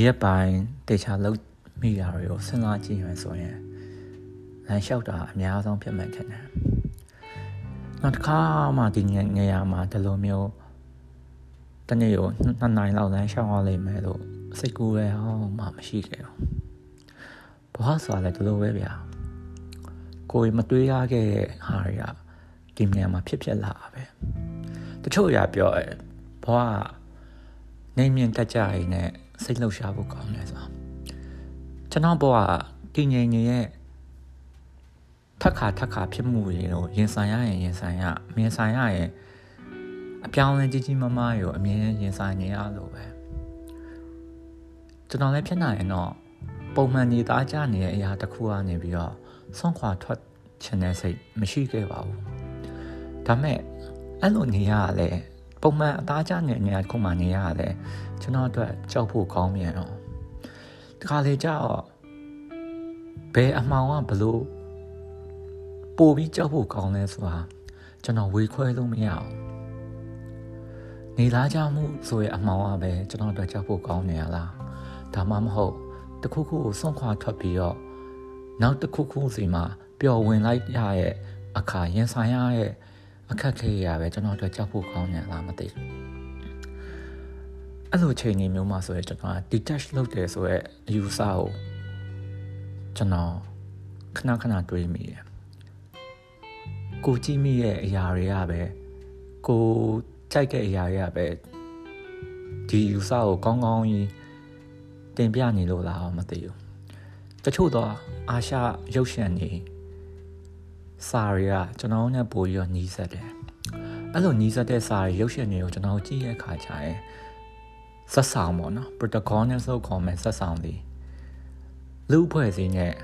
ဒီရက်ပိုင်းတေချာလုံးမိတာတွေကိုစဉ်းစားကြည့်ရင်ဆိုရင်လမ်းလျှောက်တာအများဆုံးဖြစ်မှန်တယ်နောက်တစ်ခါမှဒီနေရာမှာဒီလိုမျိုးတနေ့ကိုနှစ်နိုင်လောက်လမ်းလျှောက်ရလိမ့်မယ်လို့စိတ်ကူးရဲအောင်မှမရှိခဲ့ဘူးဘဝဆိုတာလည်းဒီလိုပဲဗျာကိုယ်မတွေးရခဲ့တဲ့ဟာတွေကဒီနေရာမှာဖြစ်ဖြစ်လာပဲတချို့အရာပြောရဲဘဝနေမြင့်တက်ကြရင်နဲ့ စိတ်လှုပ်ရှားဖို့ကောင်းတယ်ဆိုကျွန်တော်ဘဝတည်ငြိမ်နေရဲ့ထက်ခါထက်ခါဖြစ်မှုတွေတော့ရင်ဆိုင်ရရင်ရင်ဆိုင်ရမြင်ဆိုင်ရရင်အပြောင်းလဲကြီးကြီးမားမားရောအမြင်ရင်ဆိုင်နေရလို့ပဲကျွန်တော်လည်းဖြစ်နိုင်ရင်တော့ပုံမှန်နေသားကြနေတဲ့အရာတစ်ခုကနေပြီးတော့ဆုံးခွာထွက်ချင်တဲ့စိတ်မရှိခဲ့ပါဘူးဒါမဲ့အဲ့လိုနေရလဲ ပုံမှန်အသားကျနေတဲ့နေရာတစ်ခုမှနေရလဲကျွန်တော်အတွက်ကြောက်ဖို့ကောင်းမြန်တော့တခါလေကြောက်ဘယ်အမှောင်ကဘလို့ပို့ပြီးကြောက်ဖို့ကောင်းလဲဆိုတာကျွန်တော်ဝေခွဲလို့မရအောင်နေလားကြမှုဆိုရဲ့အမှောင်ကပဲကျွန်တော်တို့ကြောက်ဖို့ကောင်းနေရလားဒါမှမဟုတ်တခုခုကိုစွန့်ခွာထွက်ပြီးတော့နောက်တခုခုစီမှာပျော်ဝင်လိုက်ရရဲ့အခါရင်ဆိုင်ရရဲ့ အခက်ခဲရပဲကျွန်တော်တို့ကြောက်ဖို့ကောင်းနေလားမသိဘူးအဲ့လိုချိန်ကြီးမျိုးမှာဆိုရင်ကျွန်တော် detach လုပ်တယ်ဆိုရဲအယူဆကိုကျွန်တော်ခဏခဏတွေးမိတယ်ကိုကြည့်မိရဲ့အရာတွေကပဲကိုကြိုက်တဲ့အရာတွေကပဲဒီယူဆကိုကောင်းကောင်းကြီးတင်ပြနေလို့လားမသိဘူးတချို့တော့အာရှရုပ်ရှင်တွေ စာတွေကကျွန်တော်နဲ့ပို့ပြီးတော့ညီးဆက်တယ်အဲ့လိုညီးဆက်တဲ့စာတွေရုပ်ရှင်တွေကိုကျွန်တော်ကြည့်ရခါကြရင်ဆက်ဆောင်ပေါ့နော် protagonist ဆိုခေါ်မယ်ဆက်ဆောင်သည်လူအဖွဲ့စည်းနဲ့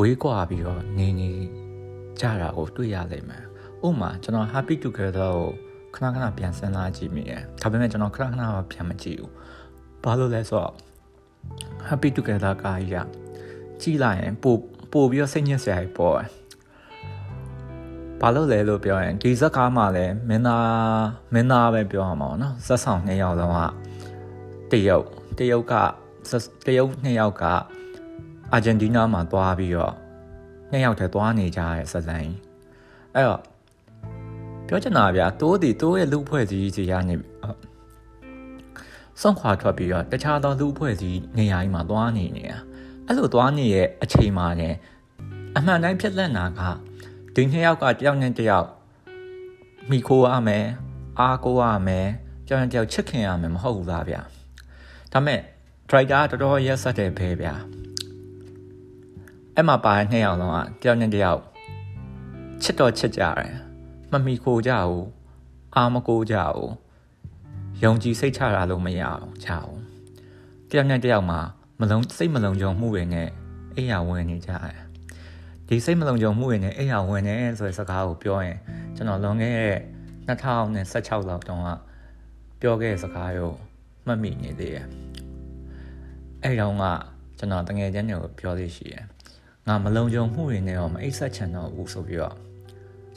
ဝေးကွာပြီးတော့နေနေကြတာကိုတွေ့ရလိမ့်မယ်။ဥပမာကျွန်တော် happy together ကိုခဏခဏပြန်စဉ်းစားကြည့်မိတယ်။ဒါပေမဲ့ကျွန်တော်ခဏခဏတော့ပြန်မကြည့်ဘူး။ဘာလို့လဲဆိုတော့ happy together ကကြီးကကြည့်လိုက်ရင်ပို့ပို့ပြီးတော့စိတ်ညစ်စရာပေါ်တယ်။ ဘာလို့လဲလို့ပြောရင်ဒီဇက်ကားမှာလည်းမင်းသားမင်းသားပဲပြောရမှာပေါ့နော်ဇက်ဆောင်နှစ်ယောက်လုံးကတရုတ်တရုတ်ကတရုတ်နှစ်ယောက်ကအာဂျင်တီးနားမှာသွားပြီးတော့နှစ်ယောက်တည်းသွားနေကြတဲ့ဆက်စံကြီးအဲ့တော့ပြောချင်တာဗျာတိုးတီတိုးရဲ့လူဖွဲ့စည်းစီရနေဆုံးခွာထွက်ပြီးတော့တခြားသောလူဖွဲ့စည်းနေရာကြီးမှာသွားနေနေတာအဲ့လိုသွားနေရဲ့အချိန်မှာねအမှန်တိုင်းဖြစ်လက်နာက ဒီနှစ်ယောက်ကတယောက်နဲ့တယောက်မိခိုးရမယ်အားကိုးရမယ်ကြောင်ကြောင်ချစ်ခင်ရမယ်မဟုတ်ဘူးလားဗျာဒါမဲ့ driver တော်တော်ရက်ဆက်တယ်ပဲဗျာအဲ့မှာပါတဲ့နှစ်ယောက်လုံးကတယောက်နဲ့တယောက်ချစ်တော်ချစ်ကြတယ်မမီခိုကြဘူးအာမကိုကြဘူးယုံကြည်စိတ်ချတာလို့မရအောင်ချအောင်တယောက်နဲ့တယောက်မှာမလုံးစိတ်မလုံးကြုံမှုတွေနဲ့အိယာဝင်နေကြတယ် ဒီစိတ်မလုံးကြုံမှုတွေနဲ့အိယာဝင်နေဆိုတဲ့စကားကိုပြောရင်ကျွန်တော်လွန်ခဲ့တဲ့2016လောက်တုန်းကပြောခဲ့တဲ့စကားကိုမှတ်မိနေသေးတယ်အဲ့တုန်းကကျွန်တော်တငယ်ချင်းတွေကိုပြောလို့ရှိတယ်ငါမလုံခြုံမှုတွေနဲ့တော့မအိပ်ဆက်ချင်တော့ဘူးဆိုပြီးတော့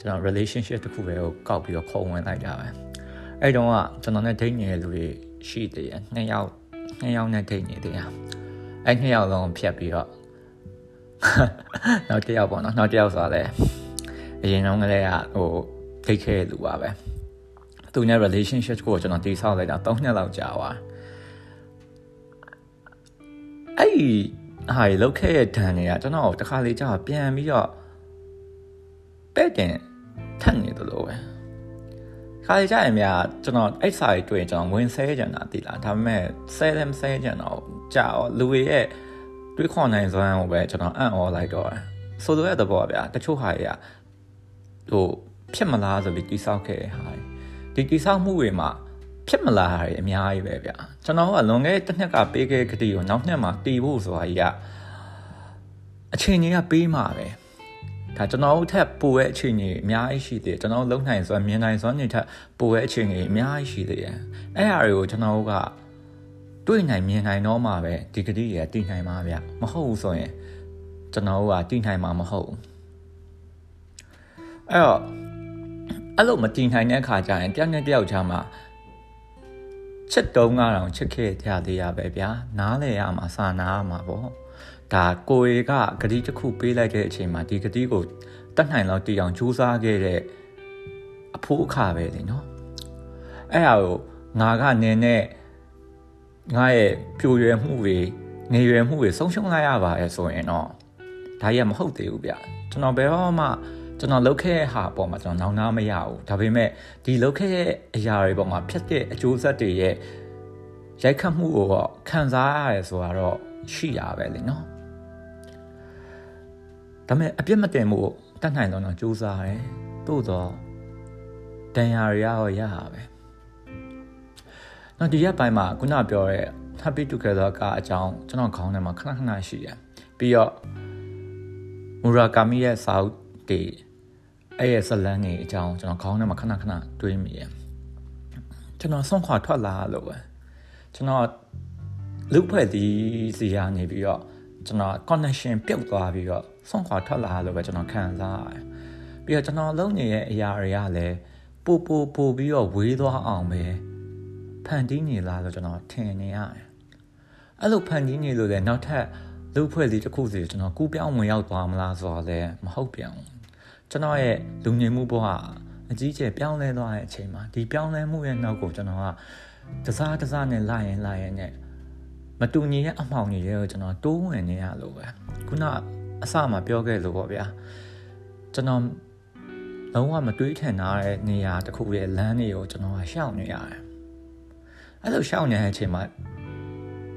ကျွန်တော် relationship တစ်ခုပဲကိုကောက်ပြီးတော့ခုံဝင်လိုက်တာပဲအဲ့တုန်းကကျွန်တော်နဲ့ date နေတဲ့လူတွေရှိသေးတယ်နှစ်ယောက်နှစ်ယောက်နဲ့ date နေသေးတယ်အဲ့နှစ်ယောက်လုံးဖြတ်ပြီးတော့ နောက်တစ်ယောက်ပေါ့နော်နောက်တစ်ယောက်ဆိုတာလည်းအရင်တုန်းကလည်းဟို date ခဲ့လူပါပဲသူနဲ့ relationship ကိုကျွန်တော်တည်ဆောက်လိုက်တာ3နှစ်လောက်ကြာသွားအဲ့ဟာကြီးလောက်ခဲ့တဲ့ဒဏ်တွေကကျွန်တော်တခါလေကြာပြန်ပြီးတော့ပဲ့တင်ထက်နေသလိုပဲခါကြရင်များကျွန်တော်အဲ့စာကြီးတွေ့ရင်ကျွန်တော်ဝင်ဆဲကြတာတိလားဒါပေမဲ့ဆဲလည်းမဆဲကြတော့ကြာတော့လူတွေရဲ့ တွေးခေါ်နိုင်စွမ်းကိုပဲကျွန်တော်အံ့ဩလိုက်တော့ဆိုလိုတဲ့သဘောဗျာတချို့ဟာတွေကဟိုဖြစ်မလားဆိုပြီးတိဆောက်ခဲ့တဲ့ဟာဒီတိဆောက်မှုတွေမှာဖြစ်မလာတာတွေအများကြီးပဲဗျာကျွန်တော်ကလွန်ခဲ့တဲ့တစ်နှစ်ကပေးခဲ့ကတိကိုနောက်နှစ်မှာတည်ဖို့ဆိုတာကြီးကအချိန်ကြီးကပေးမှာပဲဒါကျွန်တော်တို့ထက်ပိုရဲ့အချိန်ကြီးအများကြီးရှိသေးတယ်ကျွန်တော်လုံနိုင်စွမ်းမြင်နိုင်စွမ်းတွေထက်ပိုရဲ့အချိန်ကြီးအများကြီးရှိသေးတယ်အဲ့ဟာတွေကိုကျွန်တော်တို့က တွေ့နိုင်မြင်နိုင်တော့မှပဲဒီကတိတွေကတည်နိုင်မှာဗျမဟုတ်ဘူးဆိုရင်ကျွန်တော်တို့ကတည်နိုင်မှာမဟုတ်ဘူးအဲ့တော့အဲ့လိုမတည်နိုင်တဲ့အခါကျရင်တယောက်နဲ့တယောက်ကြားမှာချချစ်တုံးကတော့ချစ်ခဲ့ကြသေးရပဲဗျာနားလေရမှာစာနာရမှာပေါ့ဒါကိုရီကဂတိတစ်ခုပေးလိုက်တဲ့အချိန်မှာဒီဂတိကိုတတ်နိုင်လောက်တည်အောင်ကြိုးစားခဲ့တဲ့အဖိုးအခါပဲလေနော်အဲ့ဟာကိုငါကနေနဲ့ ငါရဲ့ပြိုရွယ်မှုတွေငရွယ်မှုတွေဆုံးရှုံးလိုက်ရပါရဲ့ဆိုရင်တော့ဒါကြီးကမဟုတ်သေးဘူးဗျကျွန်တော်ဘယ်တော့မှကျွန်တော်လုပ်ခဲ့တဲ့ဟာအပေါ်မှာကျွန်တော်နောင်နာမရဘူးဒါပေမဲ့ဒီလုပ်ခဲ့တဲ့အရာတွေပေါ်မှာဖြစ်တဲ့အကျိုးဆက်တွေရဲ့ရိုက်ခတ်မှုကိုတော့ခံစားရတယ်ဆိုတာတော့ရှိရပဲလေနော်ဒါပေမဲ့အပြစ်မတင်မှုတတ်နိုင်တော့တော့စူးစားတယ်သို့တော့တန်ရာတွေရောရရပဲ နော်ဒီရက်ပိုင်းမှာခုနပြောတဲ့ happy together ကအကြောင်းကျွန်တော်ခေါင်းထဲမှာခဏခဏရှိရပြီးတော့မူရာကာမီရဲ့စာအုပ်တွေအဲ့ရဲ့ဇလန်းတွေအကြောင်းကျွန်တော်ခေါင်းထဲမှာခဏခဏတွေးမိရကျွန်တော်ဆုံးခွာထွက်လာလို့ပဲကျွန်တော်လူဖွဲ့ဒီစီရနေပြီးတော့ကျွန်တော် connection ပြုတ်သွားပြီးတော့ဆုံးခွာထွက်လာလို့ပဲကျွန်တော်ခံစားရတယ်ပြီးတော့ကျွန်တော်လုပ်နေတဲ့အရာတွေကလည်းပို့ပို့ပို့ပြီးတော့ဝေးသွားအောင်ပဲ ဖန်တီးနေလားလို့ကျွန်တော်ထင်နေရတယ်အဲ့လိုဖန်တီးနေလို့လည်းနောက်ထပ်လူဖွဲ့စည်းတစ်ခုစီကျွန်တော်ကူးပြောင်းဝင်ရောက်သွားမလားဆိုတော့လည်းမဟုတ်ပြန်ဘူးကျွန်တော်ရဲ့လူငယ်မှုဘဝအကြီးကျယ်ပြောင်းလဲသွားတဲ့အချိန်မှာဒီပြောင်းလဲမှုရဲ့နောက်ကိုကျွန်တော်ကတစားတစားနဲ့လာရင်လာရင်နဲ့မတူညီတဲ့အမှောင်တွေရဲ့ကျွန်တော်တိုးဝင်နေရလို့ပဲခုနအစမှပြောခဲ့လို့ပေါ့ဗျာကျွန်တော်လုံးဝမတွေးထင်ထားတဲ့နေရာတစ်ခုရဲ့လမ်းတွေကိုကျွန်တော်ကရှောင်နေရတယ် အဲ့လိုရှောင်နေတဲ့အချိန်မှာ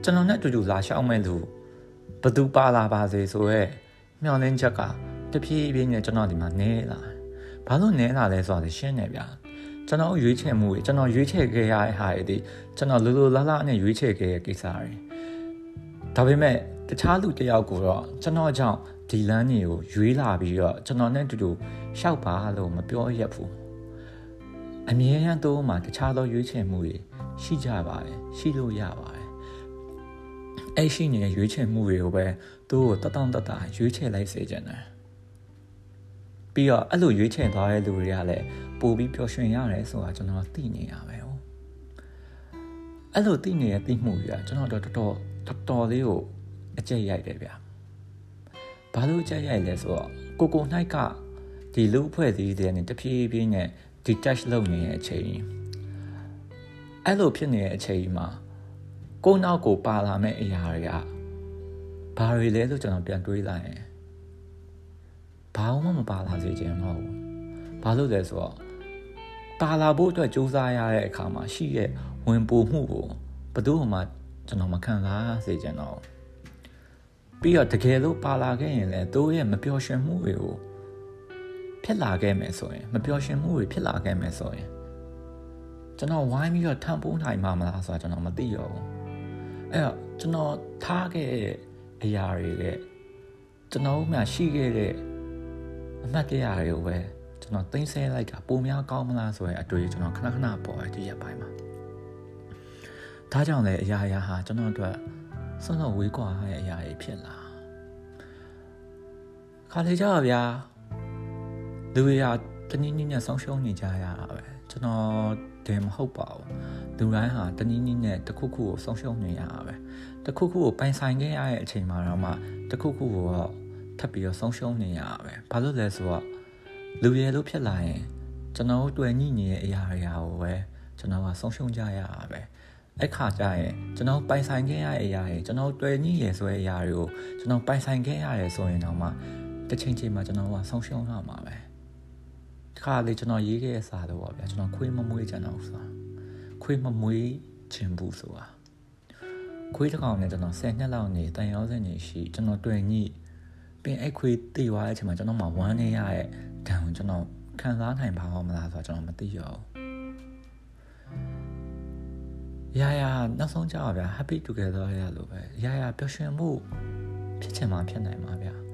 ကျွန်တော်နဲ့အတူတူလာရှောင်မဲ့လူဘသူပါလာပါစေဆိုရဲမျောလင်းချက်ကတဖြည်းဖြည်းနဲ့ကျွန်တော်ဒီမှာနဲလာဘာလို့နဲလာလဲဆိုတော့ရှင်းနေဗျာကျွန်တော်ရွေးချယ်မှုတွေကျွန်တော်ရွေးချယ်ခဲ့ရတဲ့ဟာတွေဒီကျွန်တော်လိုလိုလားလားနဲ့ရွေးချယ်ခဲ့တဲ့ကိစ္စတွေဒါပေမဲ့တခြားလူတယောက်ကိုတော့ကျွန်တော်ကြောင့်ဒီလမ်းတွေကိုရွေးလာပြီးတော့ကျွန်တော်နဲ့တူတူရှောက်ပါလို့မပြောရဘူး အမြဲတမ်းတော့မှတခြားသောရွေးချယ်မှုတွေရှိကြပါတယ်ရှိလို့ရပါတယ်အဲ့ရှိနေတဲ့ရွေးချယ်မှုတွေကိုပဲသူ့ကိုတတောင့်တတရွေးချယ်လိုက်စေချင်တယ်ပြီးတော့အဲ့လိုရွေးချယ်သွားတဲ့လူတွေကလည်းပို့ပြီးပျော်ရွှင်ရတယ်ဆိုတာကျွန်တော်သိနေရပဲဟုတ်အဲ့လိုသိနေတဲ့သိမှုတွေကကျွန်တော်တော်တော်တော်တော်လေးကိုအကျက်ရိုက်တယ်ဗျာဘာလို့အကျက်ရိုက်လဲဆိုတော့ကိုကို၌ကဒီလူအဖွဲ့အစည်းတွေနဲ့တဖြည်းဖြည်းနဲ့ detach လုပ်နေတဲ့အချိန်အဲ့လိုဖြစ်နေတဲ့အချိန်မှာကိုနောက်ကိုပါလာမဲ့အရာတွေကဘာတွေလဲဆိုကျွန်တော်ပြန်တွေးလိုက်ရင်ဘာမှမပါလာစေချင်တော့ဘူးဘာလို့လဲဆိုတော့ပါလာဖို့အတွက်စူးစမ်းရတဲ့အခါမှာရှိတဲ့ဝင်ပိုမှုကိုဘယ်သူမှကျွန်တော်မခံစားစေချင်တော့ပြီးတော့တကယ်လို့ပါလာခဲ့ရင်လည်းသူ့ရဲ့မပျော်ရွှင်မှုတွေကို ဖြစ်လာခဲ့မယ်ဆိုရင်မပျော်ရွှင်မှုတွေဖြစ်လာခဲ့မယ်ဆိုရင်ကျွန်တော်ဝိုင်းပြီးတော့ထပ်ပိုးနိုင်မှာမလားဆိုတာကျွန်တော်မသိရောဘူးအဲ့တော့ကျွန်တော်ထားခဲ့တဲ့အရာတွေကကျွန်တော်မှရှိခဲ့တဲ့အမှတ်တရတွေကိုပဲကျွန်တော်သိမ်းဆဲလိုက်တာပုံများကောင်းမလားဆိုရင်အတွေ့ကျွန်တော်ခဏခဏပေါ်ရဒီရက်ပိုင်းမှာဒါကြောင့်လည်းအရာရာဟာကျွန်တော်တို့ဆွမ်းတော့ဝေးကွာတဲ့အရာတွေဖြစ်လာခါလေကြပါဗျာ လူတွေကတနည်းနည်းနဲ့ဆုံးရှုံးနေကြရတာပဲကျွန်တော်တည်းမဟုတ်ပါဘူးလူတိုင်းဟာတနည်းနည်းနဲ့တခုခုကိုဆုံးရှုံးနေရတာပဲတခုခုကိုပိုင်ဆိုင်ခဲ့ရတဲ့အချိန်မှာတော့မှတခုခုကိုတော့ထပ်ပြီးတော့ဆုံးရှုံးနေရတာပဲဘာလို့လဲဆိုတော့လူရဲလို့ဖြစ်လာရင်ကျွန်တော်တို့တွေ့ညိနေတဲ့အရာတွေဟာကိုပဲကျွန်တော်ကဆုံးရှုံးကြရတာပဲအဲ့ခါကျရင်ကျွန်တော်ပိုင်ဆိုင်ခဲ့ရတဲ့အရာတွေကျွန်တော်တွေ့ညိရဆိုတဲ့အရာတွေကိုကျွန်တော်ပိုင်ဆိုင်ခဲ့ရတယ်ဆိုရင်တော့မှတစ်ချိန်ချိန်မှာကျွန်တော်ကဆုံးရှုံးရမှာပဲ တခါလေကျွန်တော်ရေးခဲ့တဲ့စာတော့ဗျာကျွန်တော်ခွေးမမွေးချင်တော့ဆိုတာခွေးမမွေးချင်ဘူးဆိုတာခွေးတစ်ကောင်နဲ့ကျွန်တော်10နှစ်လောက်နေတန်ရောစင်နေရှိကျွန်တော်တွေ့ညိပြင်အဲ့ခွေးတည်သွားတဲ့အချိန်မှာကျွန်တော်မှဝမ်းနေရတဲ့ဒဏ်ကိုကျွန်တော်ခံစားနိုင်ပါမလားဆိုတော့ကျွန်တော်မသိရဘူးရရနောက်ဆုံးကြောက်ဗျာ happy together ရလို့ပဲရရပျော်ရွှင်မှုဖြစ်ချင်မှဖြစ်နိုင်မှာဗျာပျော်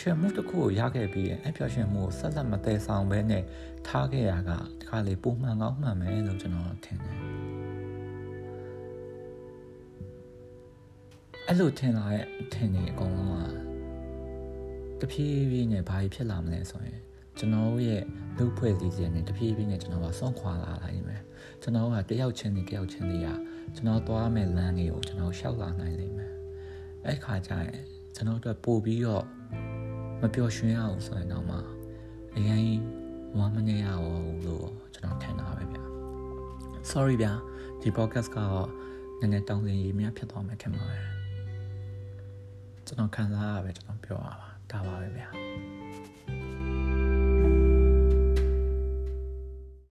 ရွှင်မှုတစ်ခုကိုရခဲ့ပြီးရင်အပျော်ရွှင်မှုကိုဆက်လက်မတည်ဆောင်ဘဲနဲ့ထားခဲ့ရကဒီခါလေးပုံမှန်ကောင်းမှန်မယ်လို့ကျွန်တော်ထင်တယ်အဲ့လိုထင်လာတဲ့ထင်နေအကုန်လုံးကတဖြည်းဖြည်းနဲ့ဘာဖြစ်လာမလဲဆိုရင်တကျွန်တော်ရဲ့လူဖွဲ့စည်းခြင်းနဲ့တဖြည်းဖြည်းနဲ့ကျွန်တော်ကဆုံးခွာလာလိုက်မယ်ကျွန်တော်ကတယောက်ချင်းနဲ့တယောက်ချင်းတွေကကျွန်တော်သွားမဲ့လမ်းတွေကိုကျွန်တော်ရှောက်လာနိုင်လိမ့်မယ်အဲ့ခါကျရင်ကျွန်တော်တို့ပို့ပြီးတော့ မပျော်ရွှင်အောင်ဆိုရင်တော့မှအရင်ဝမ်းမနေရအောင်လို့ကျွန်တော်ထင်တာပဲဗျာ sorry ဗျာဒီ podcast ကတော့နည်းနည်းတောင်းစင်ရေးများဖြစ်သွားမယ်ထင်ပါတယ်ကျွန်တော်ခံစားရပဲကျွန်တော်ပြောရပါဒါပါပဲဗျာ